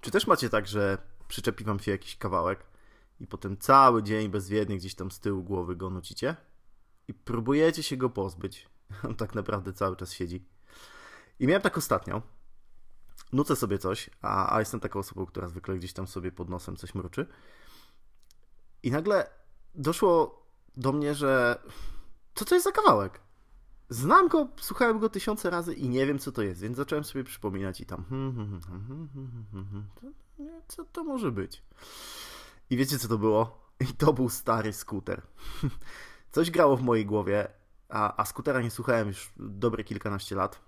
Czy też macie tak, że przyczepi wam się jakiś kawałek i potem cały dzień bezwiednie gdzieś tam z tyłu głowy go nucicie i próbujecie się go pozbyć. On tak naprawdę cały czas siedzi. I miałem tak ostatnio. Nucę sobie coś, a, a jestem taką osobą, która zwykle gdzieś tam sobie pod nosem coś mruczy. I nagle doszło do mnie, że co to jest za kawałek? Znam go, słuchałem go tysiące razy i nie wiem, co to jest, więc zacząłem sobie przypominać i tam. Co to może być? I wiecie, co to było? I to był stary skuter. Coś grało w mojej głowie, a, a skutera nie słuchałem już dobre kilkanaście lat.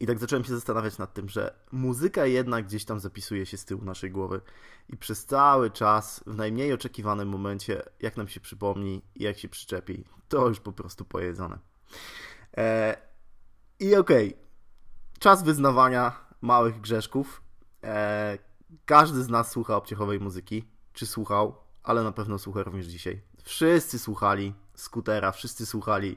I tak zacząłem się zastanawiać nad tym, że muzyka jednak gdzieś tam zapisuje się z tyłu naszej głowy i przez cały czas, w najmniej oczekiwanym momencie, jak nam się przypomni i jak się przyczepi, to już po prostu pojedzone. E, I okej, okay. czas wyznawania małych grzeszków. E, każdy z nas słucha obciechowej muzyki, czy słuchał, ale na pewno słucha również dzisiaj. Wszyscy słuchali Scootera, wszyscy słuchali,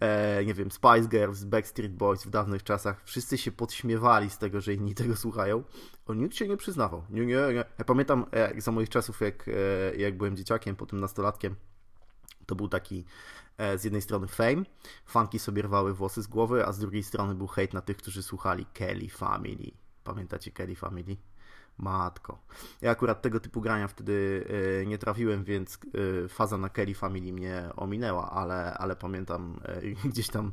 e, nie wiem, Spice Girls, Backstreet Boys w dawnych czasach. Wszyscy się podśmiewali z tego, że inni tego słuchają. On nikt się nie przyznawał. Nie, nie, nie. Ja pamiętam jak za moich czasów, jak, e, jak byłem dzieciakiem, potem nastolatkiem, to był taki e, z jednej strony fame, fanki sobie rwały włosy z głowy, a z drugiej strony był hejt na tych, którzy słuchali Kelly Family. Pamiętacie Kelly Family? Matko. Ja akurat tego typu grania wtedy e, nie trafiłem, więc e, faza na Kelly Family mnie ominęła, ale, ale pamiętam e, gdzieś tam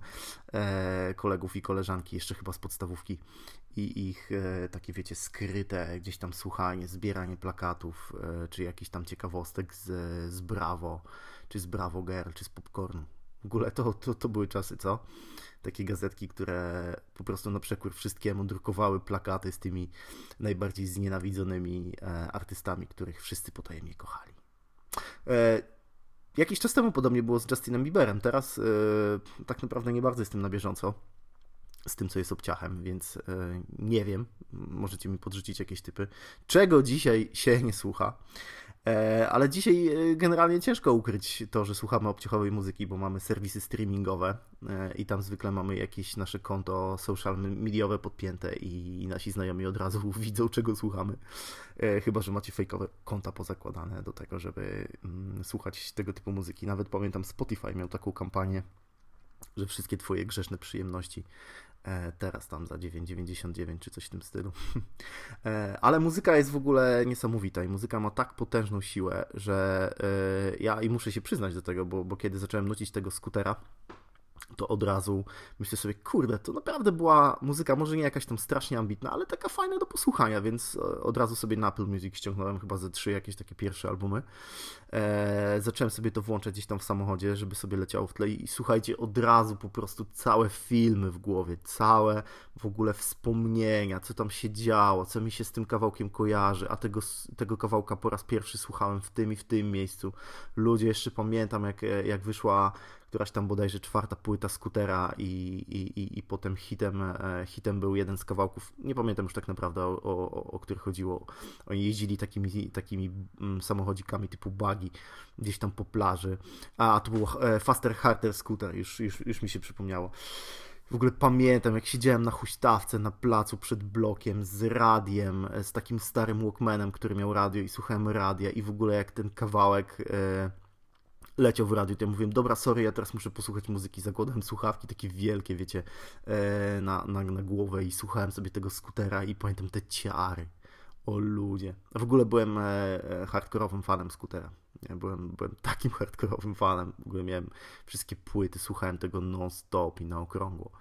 kolegów i koleżanki, jeszcze chyba z podstawówki i ich takie, wiecie, skryte gdzieś tam słuchanie, zbieranie plakatów, czy jakichś tam ciekawostek z, z Bravo, czy z Bravo Girl, czy z Popcornu. W ogóle to, to, to były czasy, co? takie gazetki, które po prostu na przekór wszystkiemu drukowały plakaty z tymi najbardziej znienawidzonymi e, artystami, których wszyscy potajemnie kochali. E, jakiś czas temu podobnie było z Justinem Bieberem. Teraz e, tak naprawdę nie bardzo jestem na bieżąco z tym, co jest obciachem, więc nie wiem. Możecie mi podrzucić jakieś typy. Czego dzisiaj się nie słucha? E, ale dzisiaj e, generalnie ciężko ukryć to, że słuchamy obciachowej muzyki, bo mamy serwisy streamingowe e, i tam zwykle mamy jakieś nasze konto social mediowe podpięte i nasi znajomi od razu widzą, czego słuchamy. Chyba, że macie fejkowe konta pozakładane do tego, żeby mm, słuchać tego typu muzyki. Nawet pamiętam Spotify miał taką kampanię, że wszystkie twoje grzeszne przyjemności teraz tam za 9,99 czy coś w tym stylu. E, ale muzyka jest w ogóle niesamowita i muzyka ma tak potężną siłę, że e, ja i muszę się przyznać do tego, bo, bo kiedy zacząłem nucić tego skutera, to od razu myślę sobie, kurde, to naprawdę była muzyka, może nie jakaś tam strasznie ambitna, ale taka fajna do posłuchania, więc e, od razu sobie na Apple Music ściągnąłem chyba ze trzy jakieś takie pierwsze albumy. Eee, zacząłem sobie to włączać gdzieś tam w samochodzie, żeby sobie leciało w tle i słuchajcie, od razu po prostu całe filmy w głowie, całe w ogóle wspomnienia, co tam się działo, co mi się z tym kawałkiem kojarzy, a tego, tego kawałka po raz pierwszy słuchałem w tym i w tym miejscu. Ludzie, jeszcze pamiętam jak, jak wyszła któraś tam bodajże czwarta płyta Skutera i, i, i, i potem hitem, e, hitem był jeden z kawałków, nie pamiętam już tak naprawdę o, o, o których chodziło. Oni jeździli takimi, takimi mm, samochodzikami typu buggy gdzieś tam po plaży. A, to był e, Faster Harder Scooter, już, już, już mi się przypomniało. W ogóle pamiętam, jak siedziałem na huśtawce na placu przed blokiem z radiem, e, z takim starym Walkmanem, który miał radio i słuchałem radia i w ogóle jak ten kawałek leciał w radiu, to ja mówiłem, dobra, sorry, ja teraz muszę posłuchać muzyki, zakładałem słuchawki takie wielkie, wiecie, e, na, na, na głowę i słuchałem sobie tego skutera i pamiętam te ciary. O ludzie. W ogóle byłem e, e, hardkorowym fanem skutera. Ja byłem, byłem takim hardkorowym fanem. W ogóle miałem wszystkie płyty, słuchałem tego non-stop i na okrągło.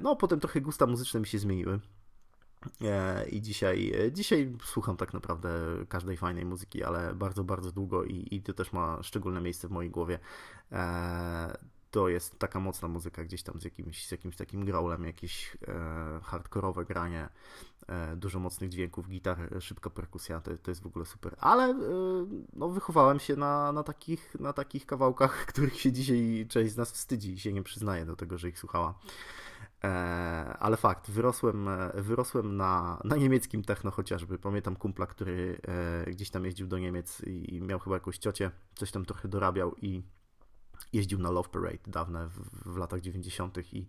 No, potem trochę gusta muzyczne mi się zmieniły. E, I dzisiaj, e, dzisiaj słucham tak naprawdę każdej fajnej muzyki, ale bardzo, bardzo długo i, i to też ma szczególne miejsce w mojej głowie. E, to jest taka mocna muzyka gdzieś tam z jakimś, z jakimś takim growlem, jakieś hardkorowe granie, dużo mocnych dźwięków, gitar, szybka perkusja, to, to jest w ogóle super. Ale no, wychowałem się na, na, takich, na takich kawałkach, których się dzisiaj część z nas wstydzi i się nie przyznaje do tego, że ich słuchała. E, ale fakt, wyrosłem, wyrosłem na, na niemieckim techno chociażby. Pamiętam kumpla, który gdzieś tam jeździł do Niemiec i miał chyba jakąś ciocię, coś tam trochę dorabiał i jeździł na Love Parade dawne w, w latach 90. I,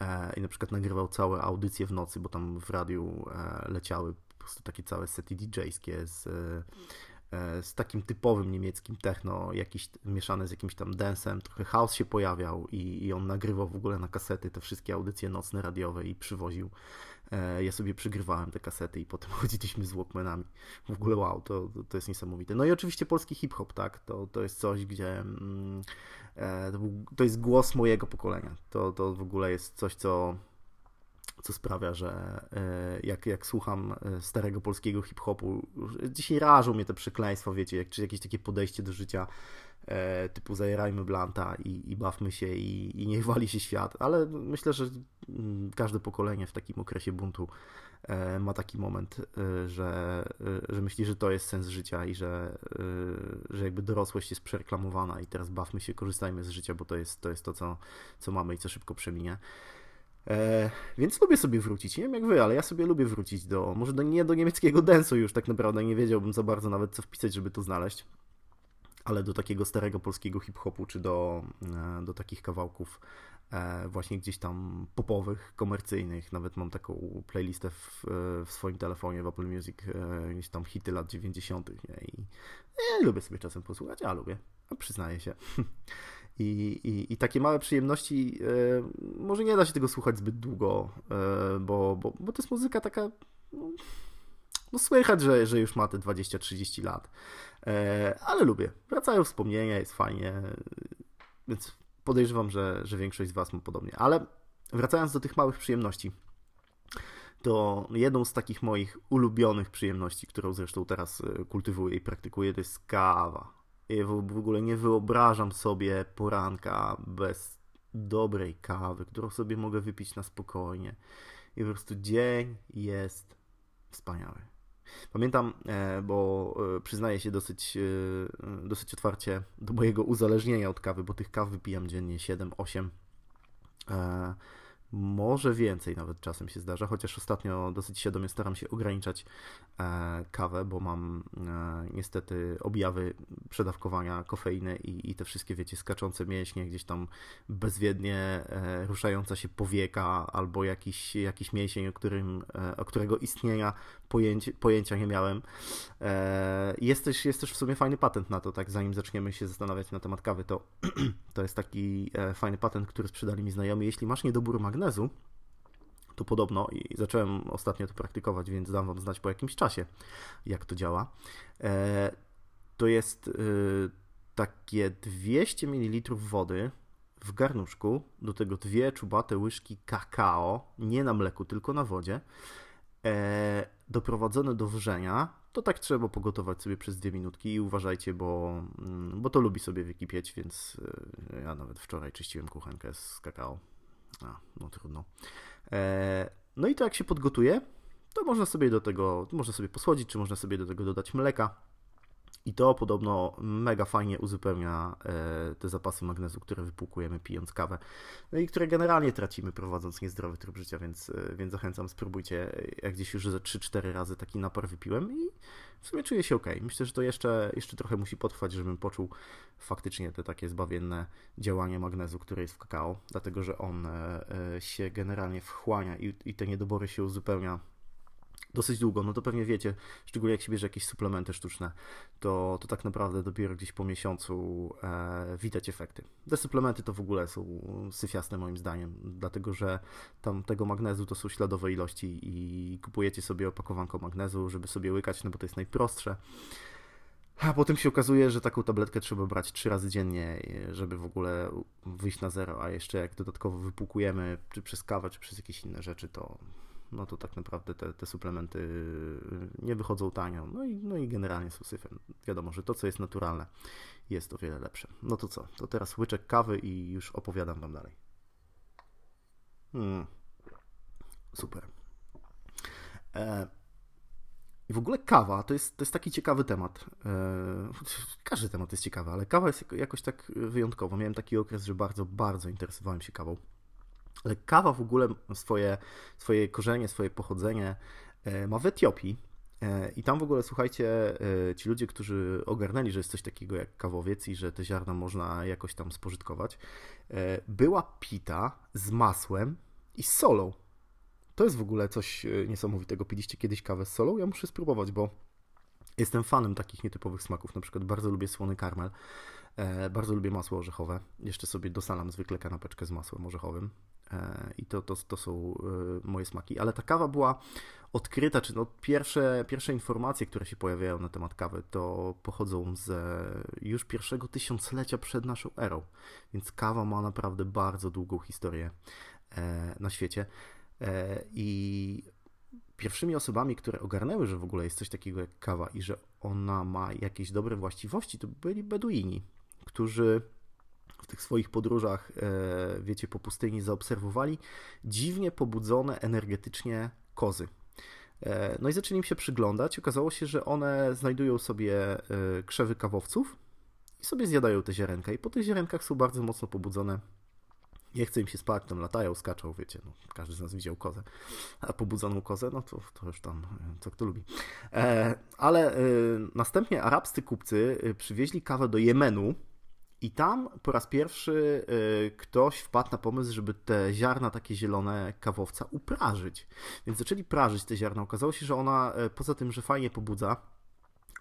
e, i na przykład nagrywał całe audycje w nocy, bo tam w radiu e, leciały po prostu takie całe sety DJ-skie z, e, z takim typowym niemieckim techno, jakiś mieszane z jakimś tam dancem, trochę house się pojawiał i, i on nagrywał w ogóle na kasety te wszystkie audycje nocne radiowe i przywoził E, ja sobie przygrywałem te kasety i potem chodziliśmy z Walkmanami. W ogóle wow, to, to jest niesamowite. No i oczywiście polski hip-hop, tak? To, to jest coś, gdzie mm, e, to, był, to, jest głos mojego pokolenia. To, to w ogóle jest coś, co, co sprawia, że e, jak, jak słucham starego polskiego hip-hopu, dzisiaj rażą mnie te przekleństwa, wiecie, jak, czy jakieś takie podejście do życia E, typu zajerajmy blanta i, i bawmy się i, i niech wali się świat, ale myślę, że mm, każde pokolenie w takim okresie buntu e, ma taki moment, e, że, że myśli, że to jest sens życia i że, że jakby dorosłość jest przereklamowana i teraz bawmy się, korzystajmy z życia, bo to jest to, jest to co, co mamy i co szybko przeminie. E, więc lubię sobie wrócić. Nie wiem jak wy, ale ja sobie lubię wrócić do, może do, nie do niemieckiego densu już tak naprawdę, nie wiedziałbym za bardzo nawet co wpisać, żeby to znaleźć ale do takiego starego polskiego hip-hopu, czy do, e, do takich kawałków e, właśnie gdzieś tam popowych, komercyjnych. Nawet mam taką playlistę w, w swoim telefonie w Apple Music, e, gdzieś tam hity lat 90. Nie? I ja lubię sobie czasem posłuchać, a lubię, a przyznaję się. I, i, I, takie małe przyjemności, może nie da się tego słuchać zbyt długo, bo, bo, bo to jest muzyka taka. No, no słychać, że, że już ma te 20-30 lat. E, ale lubię. Wracają wspomnienia, jest fajnie, więc podejrzewam, że, że większość z Was ma podobnie. Ale wracając do tych małych przyjemności, to jedną z takich moich ulubionych przyjemności, którą zresztą teraz e, kultywuję i praktykuję, to jest kawa. Ja w ogóle nie wyobrażam sobie poranka bez dobrej kawy, którą sobie mogę wypić na spokojnie. I po prostu dzień jest wspaniały. Pamiętam, e, bo e, przyznaję się dosyć, e, dosyć otwarcie do mojego uzależnienia od kawy, bo tych kaw wypijam dziennie 7-8 może więcej nawet czasem się zdarza, chociaż ostatnio dosyć świadomie staram się ograniczać e, kawę, bo mam e, niestety objawy przedawkowania kofeiny i, i te wszystkie, wiecie, skaczące mięśnie, gdzieś tam bezwiednie e, ruszająca się powieka albo jakiś, jakiś mięsień, o, którym, o którego istnienia pojęci, pojęcia nie miałem. Jest też, jest też w sumie fajny patent na to, tak zanim zaczniemy się zastanawiać na temat kawy, to, to jest taki fajny patent, który sprzedali mi znajomi. Jeśli masz niedobór magnezu, to podobno, i zacząłem ostatnio to praktykować, więc dam Wam znać po jakimś czasie, jak to działa. E, to jest e, takie 200 ml wody w garnuszku, do tego dwie czubate łyżki kakao, nie na mleku, tylko na wodzie, e, doprowadzone do wrzenia. To tak trzeba pogotować sobie przez dwie minutki i uważajcie, bo, mm, bo to lubi sobie wykipieć, więc ja nawet wczoraj czyściłem kuchenkę z kakao. A, no trudno. E, no i to jak się podgotuje, to można sobie do tego, można sobie posłodzić, czy można sobie do tego dodać mleka. I to podobno mega fajnie uzupełnia e, te zapasy magnezu, które wypłukujemy pijąc kawę, no i które generalnie tracimy prowadząc niezdrowy tryb życia, więc, e, więc zachęcam, spróbujcie. Jak gdzieś już ze 3-4 razy taki napar wypiłem i w sumie czuję się ok. Myślę, że to jeszcze, jeszcze trochę musi potrwać, żebym poczuł faktycznie te takie zbawienne działanie magnezu, które jest w kakao, dlatego że on e, się generalnie wchłania i, i te niedobory się uzupełnia dosyć długo, no to pewnie wiecie, szczególnie jak się bierze jakieś suplementy sztuczne, to, to tak naprawdę dopiero gdzieś po miesiącu e, widać efekty. Te suplementy to w ogóle są syfiasne moim zdaniem, dlatego że tam tego magnezu to są śladowe ilości i kupujecie sobie opakowanko magnezu, żeby sobie łykać, no bo to jest najprostsze. A potem się okazuje, że taką tabletkę trzeba brać trzy razy dziennie, żeby w ogóle wyjść na zero, a jeszcze jak dodatkowo wypłukujemy, czy przez kawę, czy przez jakieś inne rzeczy, to no to tak naprawdę te, te suplementy y, nie wychodzą tanio. No i, no i generalnie są syfem. Wiadomo, że to, co jest naturalne, jest o wiele lepsze. No to co? To teraz łyczek kawy i już opowiadam Wam dalej. Hmm. Super. E, I w ogóle kawa to jest, to jest taki ciekawy temat. E, każdy temat jest ciekawy, ale kawa jest jakoś tak wyjątkowa. Miałem taki okres, że bardzo, bardzo interesowałem się kawą. Ale kawa w ogóle swoje, swoje korzenie, swoje pochodzenie ma w Etiopii. I tam w ogóle, słuchajcie, ci ludzie, którzy ogarnęli, że jest coś takiego jak kawowiec i że te ziarna można jakoś tam spożytkować, była pita z masłem i z solą. To jest w ogóle coś niesamowitego. Piliście kiedyś kawę z solą? Ja muszę spróbować, bo jestem fanem takich nietypowych smaków. Na przykład bardzo lubię słony karmel, bardzo lubię masło orzechowe. Jeszcze sobie dosalam zwykle kanapeczkę z masłem orzechowym. I to, to, to są moje smaki. Ale ta kawa była odkryta, czy no pierwsze, pierwsze informacje, które się pojawiają na temat kawy, to pochodzą z już pierwszego tysiąclecia przed naszą erą. Więc kawa ma naprawdę bardzo długą historię e, na świecie. E, I pierwszymi osobami, które ogarnęły, że w ogóle jest coś takiego jak kawa i że ona ma jakieś dobre właściwości, to byli Beduini, którzy w tych swoich podróżach, e, wiecie, po pustyni zaobserwowali dziwnie pobudzone energetycznie kozy. E, no i zaczęli im się przyglądać. Okazało się, że one znajdują sobie e, krzewy kawowców i sobie zjadają te ziarenka. I po tych ziarenkach są bardzo mocno pobudzone. Nie chce im się spać, tam latają, skaczą, wiecie, no, każdy z nas widział kozę, a pobudzoną kozę, no to, to już tam, co kto lubi. Ale następnie arabscy kupcy przywieźli kawę do Jemenu, i tam po raz pierwszy y, ktoś wpadł na pomysł, żeby te ziarna takie zielone kawowca uprażyć. Więc zaczęli prażyć te ziarna. Okazało się, że ona y, poza tym, że fajnie pobudza,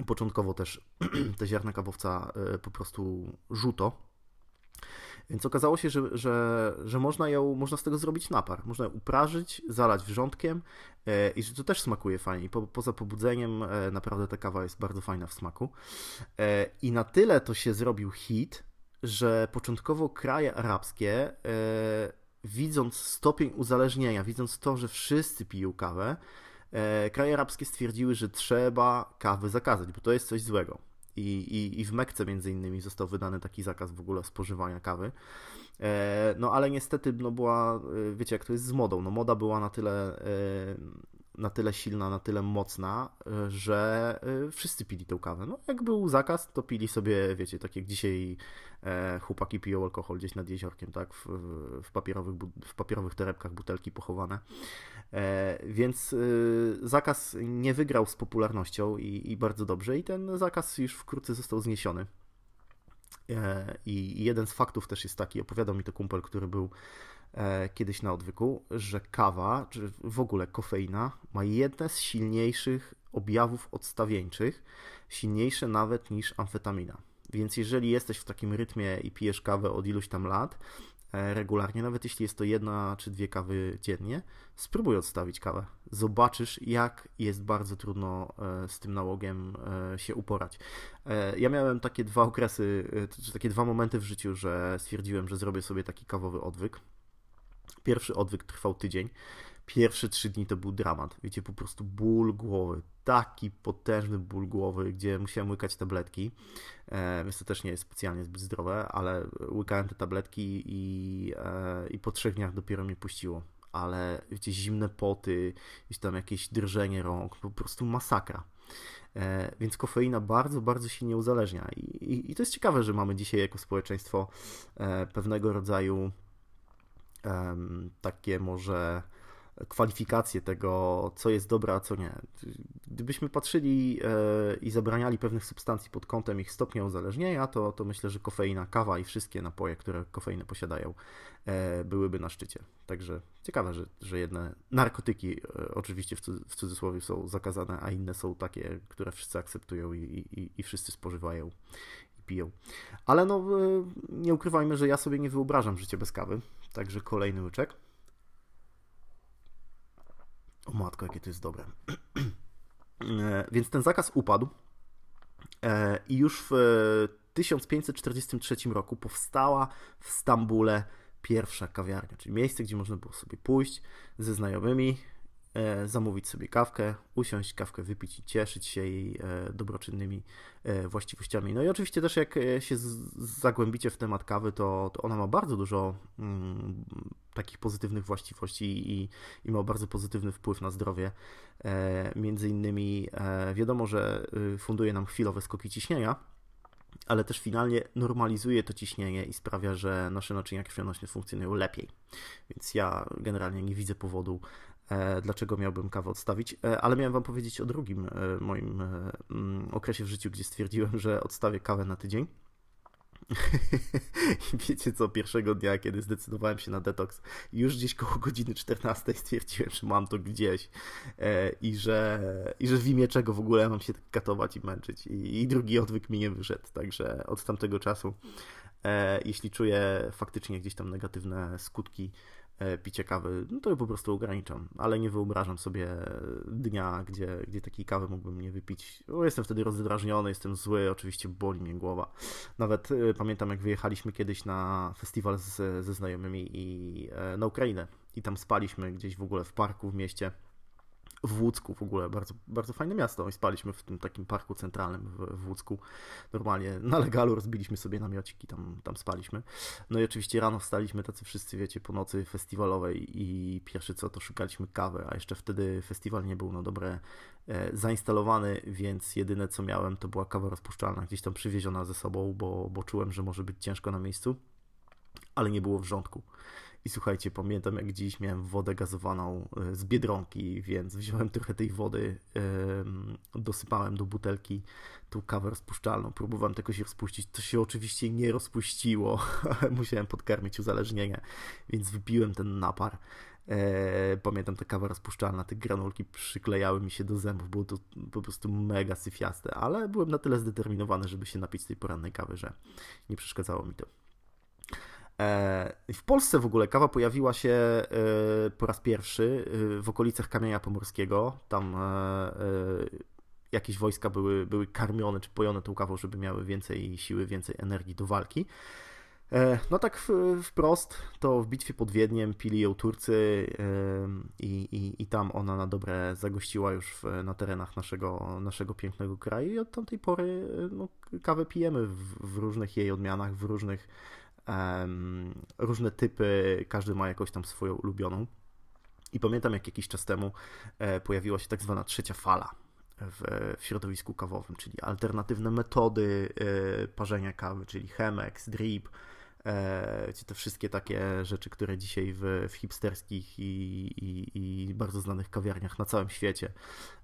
początkowo też te ziarna kawowca y, po prostu żółto, więc okazało się, że, że, że można, ją, można z tego zrobić napar. Można ją uprażyć, zalać wrzątkiem i że to też smakuje fajnie. Po, poza pobudzeniem naprawdę ta kawa jest bardzo fajna w smaku. I na tyle to się zrobił hit, że początkowo kraje arabskie, e, widząc stopień uzależnienia, widząc to, że wszyscy piją kawę, e, kraje arabskie stwierdziły, że trzeba kawy zakazać, bo to jest coś złego. I, i, i w Mekce między innymi został wydany taki zakaz w ogóle spożywania kawy. E, no ale niestety no była, wiecie jak to jest z modą, no moda była na tyle na tyle silna, na tyle mocna, e, że e, wszyscy pili tę kawę. No, jak był zakaz, to pili sobie, wiecie, tak jak dzisiaj e, chłopaki piją alkohol gdzieś nad jeziorkiem, tak, w, w, papierowych, w papierowych torebkach butelki pochowane. Więc zakaz nie wygrał z popularnością i, i bardzo dobrze i ten zakaz już wkrótce został zniesiony. I jeden z faktów też jest taki, opowiadał mi to kumpel, który był kiedyś na odwyku, że kawa, czy w ogóle kofeina, ma jedne z silniejszych objawów odstawieńczych, silniejsze nawet niż amfetamina. Więc jeżeli jesteś w takim rytmie i pijesz kawę od iluś tam lat, e, regularnie, nawet jeśli jest to jedna czy dwie kawy dziennie, spróbuj odstawić kawę. Zobaczysz, jak jest bardzo trudno e, z tym nałogiem się uporać. Ja miałem takie dwa okresy, czy takie dwa momenty w życiu, że stwierdziłem, że zrobię sobie taki kawowy odwyk. Pierwszy odwyk trwał tydzień. Pierwsze trzy dni to był dramat. Wiecie, po prostu ból głowy. Taki potężny ból głowy, gdzie musiałem łykać tabletki. E, więc to też nie jest specjalnie zbyt zdrowe, ale łykałem te tabletki i, e, i po trzech dniach dopiero mnie puściło. Ale wiecie, zimne poty, gdzieś tam jakieś drżenie rąk, po prostu masakra. E, więc kofeina bardzo, bardzo silnie uzależnia. I, i, I to jest ciekawe, że mamy dzisiaj jako społeczeństwo e, pewnego rodzaju takie może kwalifikacje tego, co jest dobre, a co nie. Gdybyśmy patrzyli e, i zabraniali pewnych substancji pod kątem ich stopnia uzależnienia, to, to myślę, że kofeina, kawa i wszystkie napoje, które kofeinę posiadają, e, byłyby na szczycie. Także ciekawe, że, że jedne narkotyki e, oczywiście w cudzysłowie są zakazane, a inne są takie, które wszyscy akceptują i, i, i wszyscy spożywają piją. Ale no, nie ukrywajmy, że ja sobie nie wyobrażam życia bez kawy. Także kolejny łyczek. O matko, jakie to jest dobre. E, więc ten zakaz upadł e, i już w 1543 roku powstała w Stambule pierwsza kawiarnia, czyli miejsce, gdzie można było sobie pójść ze znajomymi, E, zamówić sobie kawkę, usiąść, kawkę wypić i cieszyć się jej e, dobroczynnymi e, właściwościami. No i oczywiście też jak się zagłębicie w temat kawy, to, to ona ma bardzo dużo mm, takich pozytywnych właściwości i, i, ma bardzo pozytywny wpływ na zdrowie. Między innymi wiadomo, że y, funduje nam chwilowe skoki ciśnienia, ale też finalnie normalizuje to ciśnienie i sprawia, że nasze naczynia krwionośne funkcjonują lepiej. Więc ja generalnie nie widzę powodu, e, dlaczego miałbym kawę odstawić, e, ale miałem Wam powiedzieć o drugim e, moim mm, okresie w życiu, gdzie stwierdziłem, że odstawię kawę na tydzień. I wiecie co, pierwszego dnia, kiedy zdecydowałem się na detoks, już gdzieś koło godziny 14 stwierdziłem, że mam to gdzieś e, i, że, i że w imię czego w ogóle mam się katować i męczyć. I, i drugi odwyk mi nie wyszedł, także od tamtego czasu, e, jeśli czuję faktycznie gdzieś tam negatywne skutki E, picie kawy, no to ja po prostu ograniczam, ale nie wyobrażam sobie dnia, gdzie, gdzie takiej kawy mógłbym nie wypić. Bo jestem wtedy rozdrażniony, jestem zły, oczywiście boli mnie głowa. Nawet y, pamiętam, jak wyjechaliśmy kiedyś na festiwal z, ze znajomymi i e, na Ukrainę i tam spaliśmy gdzieś w ogóle w parku w mieście w Łódzku w ogóle, bardzo, bardzo fajne miasto i spaliśmy w tym takim parku centralnym w, w Łódzku. Normalnie na legalu rozbiliśmy sobie namiociki, tam, tam spaliśmy. No i oczywiście rano wstaliśmy tacy wszyscy, wiecie, po nocy festiwalowej i pierwsze co to szukaliśmy kawy, a jeszcze wtedy festiwal nie był na dobre e, zainstalowany, więc jedyne co miałem to była kawa rozpuszczalna, gdzieś tam przywieziona ze sobą, bo, bo czułem, że może być ciężko na miejscu, ale nie było wrzątku. I słuchajcie, pamiętam jak dziś miałem wodę gazowaną e, z biedronki, więc wziąłem trochę tej wody, dosypałem do butelki tą kawę rozpuszczalną, próbowałem tego się rozpuścić. To się oczywiście nie rozpuściło, musiałem podkarmić uzależnienie, więc wypiłem ten napar. E, pamiętam ta kawa rozpuszczalna, te granulki przyklejały mi się do zębów, było to po prostu mega syfiaste, ale byłem na tyle zdeterminowany, żeby się napić tej porannej kawy, że nie przeszkadzało mi to. E, w Polsce w ogóle kawa pojawiła się e, po raz pierwszy e, w okolicach Kamienia Pomorskiego. Tam jakieś wojska były, były karmione czy pojone tą kawą, żeby miały więcej siły, więcej energii do walki. No tak wprost, to w bitwie pod Wiedniem pili ją Turcy i, i, i tam ona na dobre zagościła już w, na terenach naszego, naszego pięknego kraju i od tamtej pory no, kawę pijemy w, w różnych jej odmianach, w różnych różne typy, każdy ma jakąś tam swoją ulubioną. I pamiętam, jak jakiś czas temu e, pojawiła się tak zwana trzecia fala w, w środowisku kawowym, czyli alternatywne metody e, parzenia kawy, czyli Chemex, Drip, e, te wszystkie takie rzeczy, które dzisiaj w, w hipsterskich i, i, i, bardzo znanych kawiarniach na całym świecie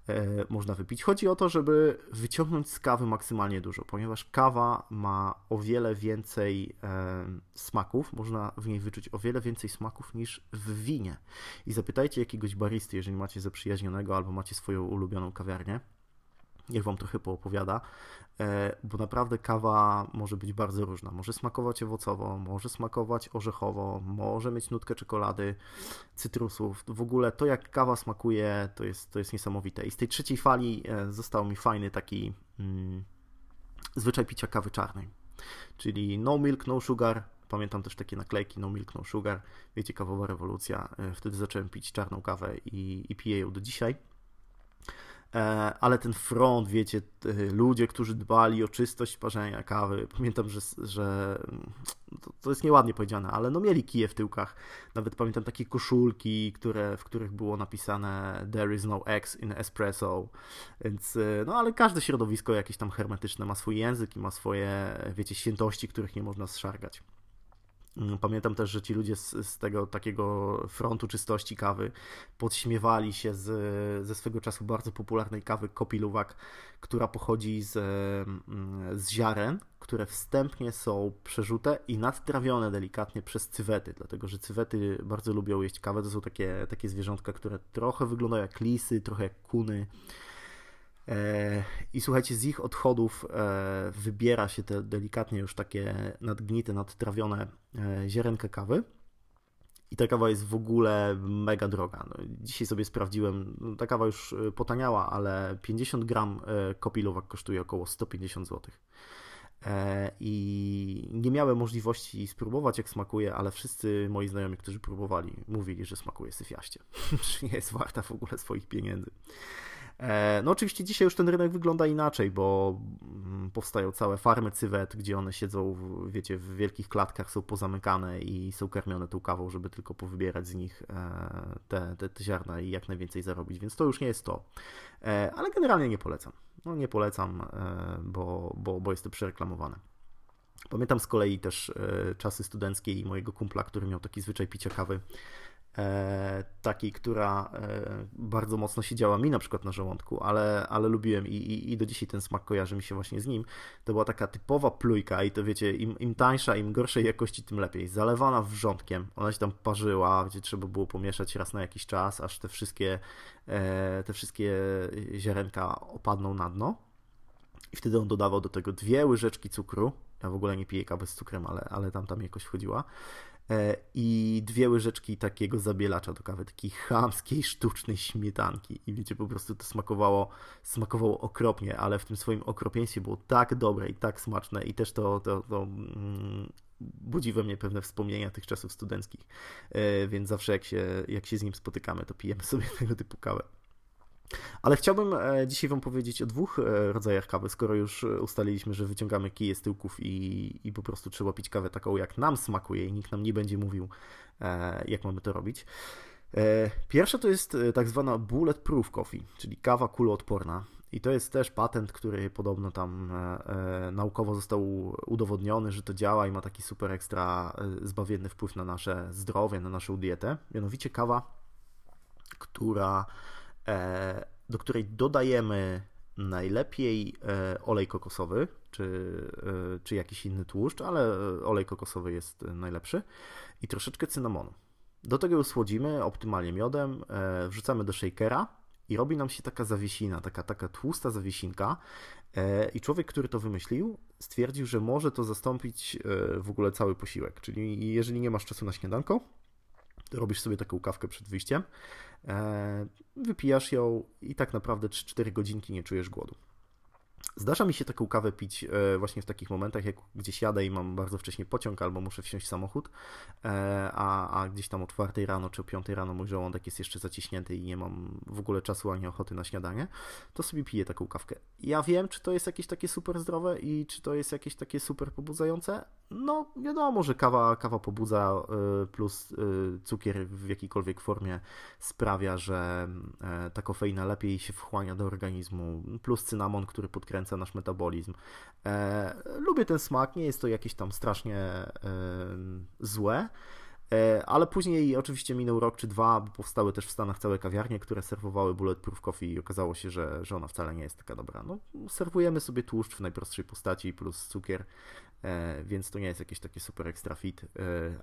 e, można wypić. Chodzi o to, żeby wyciągnąć z kawy maksymalnie dużo, ponieważ kawa ma o wiele więcej e, smaków, można w niej wyczuć o wiele więcej smaków niż w winie. I zapytajcie jakiegoś baristy, jeżeli macie zaprzyjaźnionego albo macie swoją ulubioną kawiarnię, niech Wam trochę poopowiada, e, bo naprawdę kawa może być bardzo różna. Może smakować owocowo, może smakować orzechowo, może mieć nutkę czekolady, cytrusów. W ogóle to, jak kawa smakuje, to jest, to jest niesamowite. I z tej trzeciej fali e, został mi fajny taki mm, zwyczaj picia kawy czarnej. Czyli no milk, no sugar, Pamiętam też takie naklejki No Milk, No Sugar. Wiecie, kawowa rewolucja. E, wtedy zacząłem pić czarną kawę i, i piję ją do dzisiaj. E, ale ten front, wiecie, ludzie, którzy dbali o czystość parzenia kawy, pamiętam, że, że to, to, jest nieładnie powiedziane, ale no mieli kije w tyłkach. Nawet pamiętam takie koszulki, które, w których było napisane There is no X in espresso, więc e, no ale każde środowisko jakieś tam hermetyczne ma swój język i ma swoje, wiecie, świętości, których nie można zszargać. Mm, pamiętam też, że ci ludzie z, z, tego takiego frontu czystości kawy podśmiewali się z, ze swego czasu bardzo popularnej kawy Kopiluwak, która pochodzi z, mm, z ziaren, które wstępnie są przerzute i nadtrawione delikatnie przez cywety, dlatego że cywety bardzo lubią jeść kawę. To są takie, takie zwierzątka, które trochę wyglądają jak lisy, trochę jak kuny. E, I słuchajcie, z ich odchodów e, wybiera się te delikatnie już takie nadgnite, nadtrawione e, ziarenka kawy. I ta kawa jest w ogóle mega droga. No, dzisiaj sobie sprawdziłem, no, ta kawa już potaniała, ale 50 gram kopilowak kosztuje około 150 zł. I nie miałem możliwości spróbować, jak smakuje, ale wszyscy moi znajomi, którzy próbowali, mówili, że smakuje syfiaście, że nie jest warta w ogóle swoich pieniędzy. E, no oczywiście dzisiaj już ten rynek wygląda inaczej, bo mm, powstają całe farmy cywet, gdzie one siedzą, wiecie, w wielkich klatkach, są pozamykane i są karmione tą kawą, żeby tylko powybierać z nich e, te, te, te ziarna i jak najwięcej zarobić, więc to już nie jest to. E, ale generalnie nie polecam. No nie polecam, bo, bo, bo jest to przereklamowane. Pamiętam z kolei też czasy studenckie i mojego kumpla, który miał taki zwyczaj picia kawy takiej, która e, bardzo mocno siedziała mi na przykład na żołądku, ale, ale lubiłem i, i, i, do dzisiaj ten smak kojarzy mi się właśnie z nim. To była taka typowa plujka i to wiecie, im, im tańsza, im gorszej jakości, tym lepiej. Zalewana wrzątkiem, ona się tam parzyła, gdzie trzeba było pomieszać raz na jakiś czas, aż te wszystkie, e, te wszystkie ziarenka opadną na dno. I wtedy on dodawał do tego dwie łyżeczki cukru. Ja w ogóle nie piję kawy z cukrem, ale, ale tam tam jakoś wchodziła. E, i dwie łyżeczki takiego zabielacza do kawy, takiej chamskiej, sztucznej śmietanki. I wiecie, po prostu to smakowało, smakowało okropnie, ale w tym swoim okropieństwie było tak dobre i tak smaczne i też to, to, to mm, budzi we mnie pewne wspomnienia tych czasów studenckich, e, więc zawsze jak się, jak się z nim spotykamy, to pijemy sobie tego typu kawę. Ale chciałbym e, dzisiaj Wam powiedzieć o dwóch e, rodzajach kawy, skoro już ustaliliśmy, że wyciągamy kije z tyłków i, i po prostu trzeba pić kawę taką, jak nam smakuje i nikt nam nie będzie mówił, e, jak mamy to robić. Pierwsza to jest tak zwana bulletproof coffee, czyli kawa kuloodporna. I to jest też patent, który podobno tam naukowo został udowodniony, że to działa i ma taki super ekstra zbawienny wpływ na nasze zdrowie, na naszą dietę. Mianowicie kawa, która E, do której dodajemy najlepiej e, olej kokosowy, czy, e, czy jakiś inny tłuszcz, ale olej kokosowy jest najlepszy i troszeczkę cynamonu. Do tego usłodzimy optymalnie miodem, wrzucamy do shakera i robi nam się taka zawiesina, taka, taka tłusta zawiesinka. I człowiek, który to wymyślił, stwierdził, że może to zastąpić w ogóle cały posiłek. Czyli jeżeli nie masz czasu na śniadanko, to robisz sobie taką kawkę przed wyjściem, E, wypijasz ją i tak naprawdę 3-4 godzinki nie czujesz głodu. Zdarza mi się taką kawę pić e, właśnie w takich momentach, jak gdzieś jadę i mam bardzo wcześnie pociąg albo muszę wsiąść w samochód, e, a, a gdzieś tam o 4 rano czy o 5 rano mój żołądek jest jeszcze zaciśnięty i nie mam w ogóle czasu ani ochoty na śniadanie, to sobie piję taką kawkę. Ja wiem, czy to jest jakieś takie super zdrowe i czy to jest jakieś takie super pobudzające, no, wiadomo, że kawa, kawa pobudza y, plus y, cukier w jakiejkolwiek formie sprawia, że e, ta kofeina lepiej się wchłania do organizmu, plus cynamon, który podkręca nasz metabolizm. E, lubię ten smak, nie jest to jakieś tam strasznie złe. Ale później oczywiście minął rok czy dwa, bo powstały też w Stanach całe kawiarnie, które serwowały bulletproof coffee i okazało się, że, że ona wcale nie jest taka dobra. No, serwujemy sobie tłuszcz w najprostszej postaci plus cukier E, więc to nie jest jakieś takie super extra fit, e,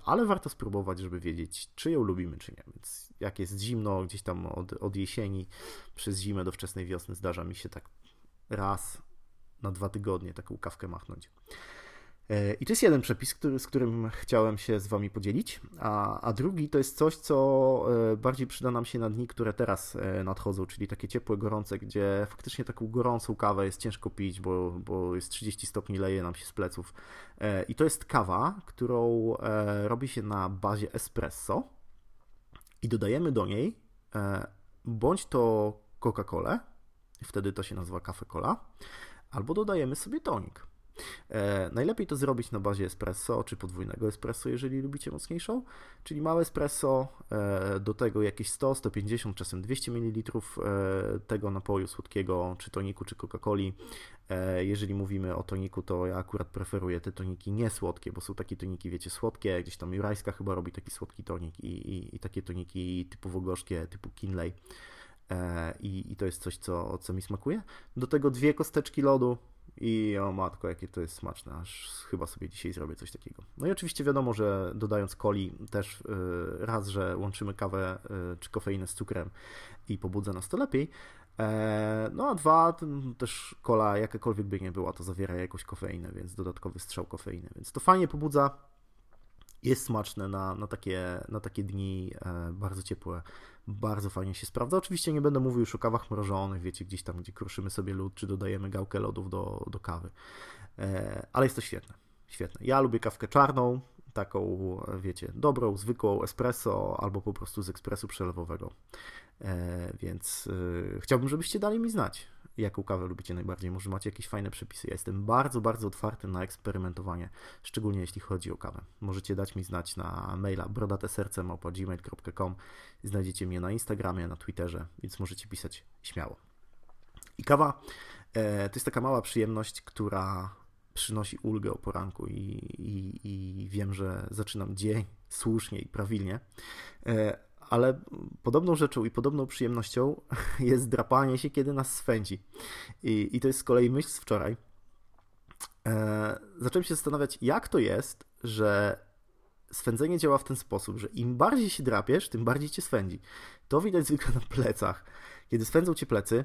ale warto spróbować, żeby wiedzieć, czy ją lubimy, czy nie. Więc jak jest zimno, gdzieś tam od, od jesieni przez zimę do wczesnej wiosny zdarza mi się tak raz na dwa tygodnie taką kawkę machnąć. E, I to jest jeden przepis, który, z którym chciałem się z Wami podzielić, a, a drugi to jest coś, co e, bardziej przyda nam się na dni, które teraz e, nadchodzą, czyli takie ciepłe, gorące, gdzie faktycznie taką gorącą kawę jest ciężko pić, bo, bo jest 30 stopni, leje nam się z pleców. I to jest kawa, którą robi się na bazie espresso i dodajemy do niej bądź to Coca-Colę, wtedy to się nazywa kafe cola, albo dodajemy sobie tonik. E, najlepiej to zrobić na bazie espresso, czy podwójnego espresso, jeżeli lubicie mocniejszą, czyli małe espresso, e, do tego jakieś 100, 150, czasem 200 ml e, tego napoju słodkiego, czy toniku, czy Coca-Coli. E, jeżeli mówimy o toniku, to ja akurat preferuję te toniki niesłodkie, bo są takie toniki, wiecie, słodkie, gdzieś tam Jurajska chyba robi taki słodki tonik i, i, i takie toniki typowo gorzkie, typu Kinley. E, I, I to jest coś, co, co mi smakuje. Do tego dwie kosteczki lodu, i o matko, jakie to jest smaczne, aż chyba sobie dzisiaj zrobię coś takiego. No i oczywiście wiadomo, że dodając coli też yy, raz, że łączymy kawę yy, czy kofeinę z cukrem i pobudza nas to lepiej. E, no a dwa, też kola jakakolwiek by nie była, to zawiera jakąś kofeinę, więc dodatkowy strzał kofeiny, więc to fajnie pobudza, jest smaczne na, na, takie, na takie dni e, bardzo ciepłe, bardzo fajnie się sprawdza. Oczywiście nie będę mówił już o kawach mrożonych, wiecie, gdzieś tam, gdzie kruszymy sobie lód, czy dodajemy gałkę lodów do, do kawy, e, ale jest to świetne, świetne. Ja lubię kawkę czarną, taką, wiecie, dobrą, zwykłą espresso albo po prostu z ekspresu przelewowego. Więc chciałbym, żebyście dali mi znać, jaką kawę lubicie najbardziej. Może macie jakieś fajne przepisy. Ja jestem bardzo, bardzo otwarty na eksperymentowanie, szczególnie jeśli chodzi o kawę. Możecie dać mi znać na maila brodateserce.gmail.com Znajdziecie mnie na Instagramie, na Twitterze, więc możecie pisać śmiało. I kawa e, to jest taka mała przyjemność, która przynosi ulgę o poranku i, i, i wiem, że zaczynam dzień słusznie i prawilnie, e, ale podobną rzeczą i podobną przyjemnością jest drapanie się, kiedy nas swędzi. I, i to jest z kolei myśl z wczoraj. E, zacząłem się zastanawiać, jak to jest, że swędzenie działa w ten sposób, że im bardziej się drapiesz, tym bardziej cię swędzi. To widać zwykle na plecach. Kiedy swędzą cię plecy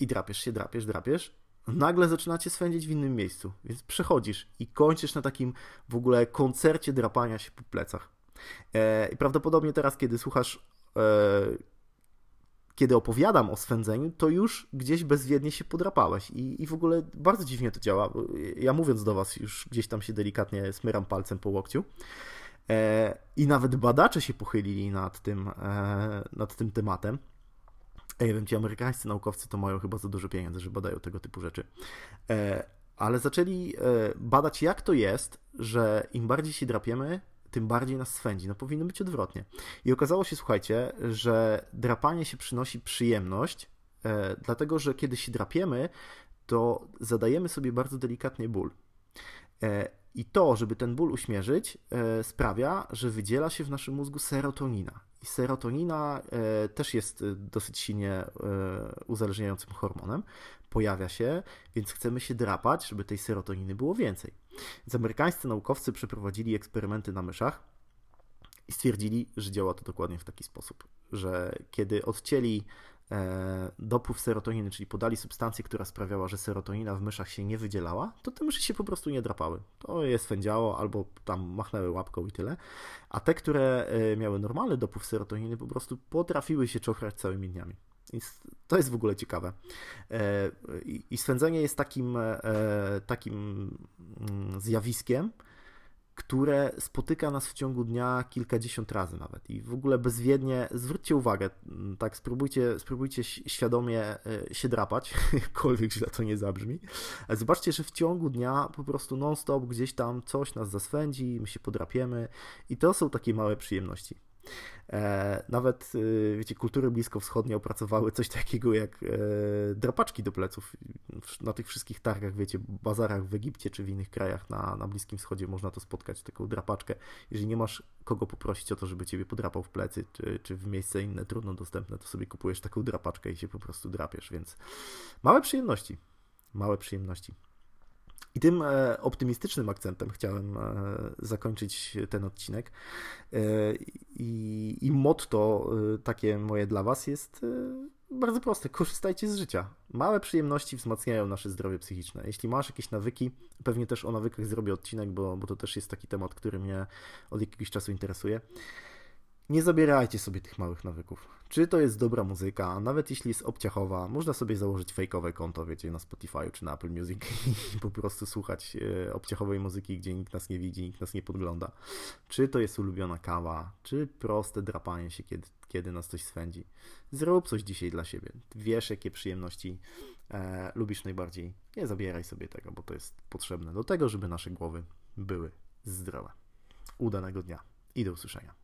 i drapiesz się, drapiesz, drapiesz, nagle zaczyna cię swędzić w innym miejscu. Więc przechodzisz i kończysz na takim w ogóle koncercie drapania się po plecach. E, I prawdopodobnie teraz, kiedy słuchasz, e, kiedy opowiadam o swędzeniu, to już gdzieś bezwiednie się podrapałeś. I, I w ogóle bardzo dziwnie to działa. Ja mówiąc do Was, już gdzieś tam się delikatnie smyram palcem po łokciu. E, I nawet badacze się pochylili nad tym, nad tym tematem. Ja wiem, ci amerykańscy naukowcy to mają chyba za dużo pieniędzy, że badają tego typu rzeczy. Ale zaczęli badać, jak to jest, że im bardziej się drapiemy, tym bardziej nas swędzi. No powinno być odwrotnie. I okazało się, słuchajcie, że drapanie się przynosi przyjemność, e, dlatego że kiedy się drapiemy, to zadajemy sobie bardzo delikatnie ból. E, I to, żeby ten ból uśmierzyć, e, sprawia, że wydziela się w naszym mózgu serotonina. I serotonina e, też jest e, dosyć silnie e, uzależniającym hormonem. Pojawia się, więc chcemy się drapać, żeby tej serotoniny było więcej. Więc amerykańscy naukowcy przeprowadzili eksperymenty na myszach i stwierdzili, że działa to dokładnie w taki sposób, że kiedy odcięli E, dopływ serotoniny, czyli podali substancję, która sprawiała, że serotonina w myszach się nie wydzielała, to te myszy się po prostu nie drapały. To je swędziało albo tam machnęły łapką i tyle. A te, które e, miały normalny dopływ serotoniny, po prostu potrafiły się czochrać całymi dniami. To jest w ogóle ciekawe. E, I swędzenie jest takim, takim mm, zjawiskiem, które spotyka nas w ciągu dnia kilkadziesiąt razy nawet. I w ogóle bezwiednie, zwróćcie uwagę, mm, tak, spróbujcie, spróbujcie świadomie e, się drapać, jakkolwiek źle to nie zabrzmi, ale zobaczcie, że w ciągu dnia po prostu non-stop gdzieś tam coś nas zaswędzi, my się podrapiemy i to są takie małe przyjemności. E, nawet, e, wiecie, kultury bliskowschodnie opracowały coś takiego jak e, drapaczki do pleców. Na tych wszystkich targach, wiecie, bazarach w Egipcie czy w innych krajach na, na Bliskim Wschodzie można to spotkać, taką drapaczkę. Jeżeli nie masz kogo poprosić o to, żeby ciebie podrapał w plecy, czy, czy w miejsce inne trudno dostępne, to sobie kupujesz taką drapaczkę i się po prostu drapiesz, więc małe przyjemności. Małe przyjemności. I tym e, optymistycznym akcentem chciałem e, zakończyć ten odcinek. E, I, i motto takie moje dla Was jest bardzo proste. Korzystajcie z życia. Małe przyjemności wzmacniają nasze zdrowie psychiczne. Jeśli masz jakieś nawyki, pewnie też o nawykach zrobię odcinek, bo, bo to też jest taki temat, który mnie od jakiegoś czasu interesuje. Nie zabierajcie sobie tych małych nawyków. Czy to jest dobra muzyka, nawet jeśli jest obciachowa, można sobie założyć fejkowe konto, wiecie, na Spotify czy na Apple Music i po prostu słuchać e, obciachowej muzyki, gdzie nikt nas nie widzi, nikt nas nie podgląda. Czy to jest ulubiona kawa, czy proste drapanie się, kiedy, kiedy nas coś swędzi. Zrób coś dzisiaj dla siebie. Wiesz, jakie przyjemności e, lubisz najbardziej. Nie zabieraj sobie tego, bo to jest potrzebne do tego, żeby nasze głowy były zdrowe. Udanego dnia i do usłyszenia.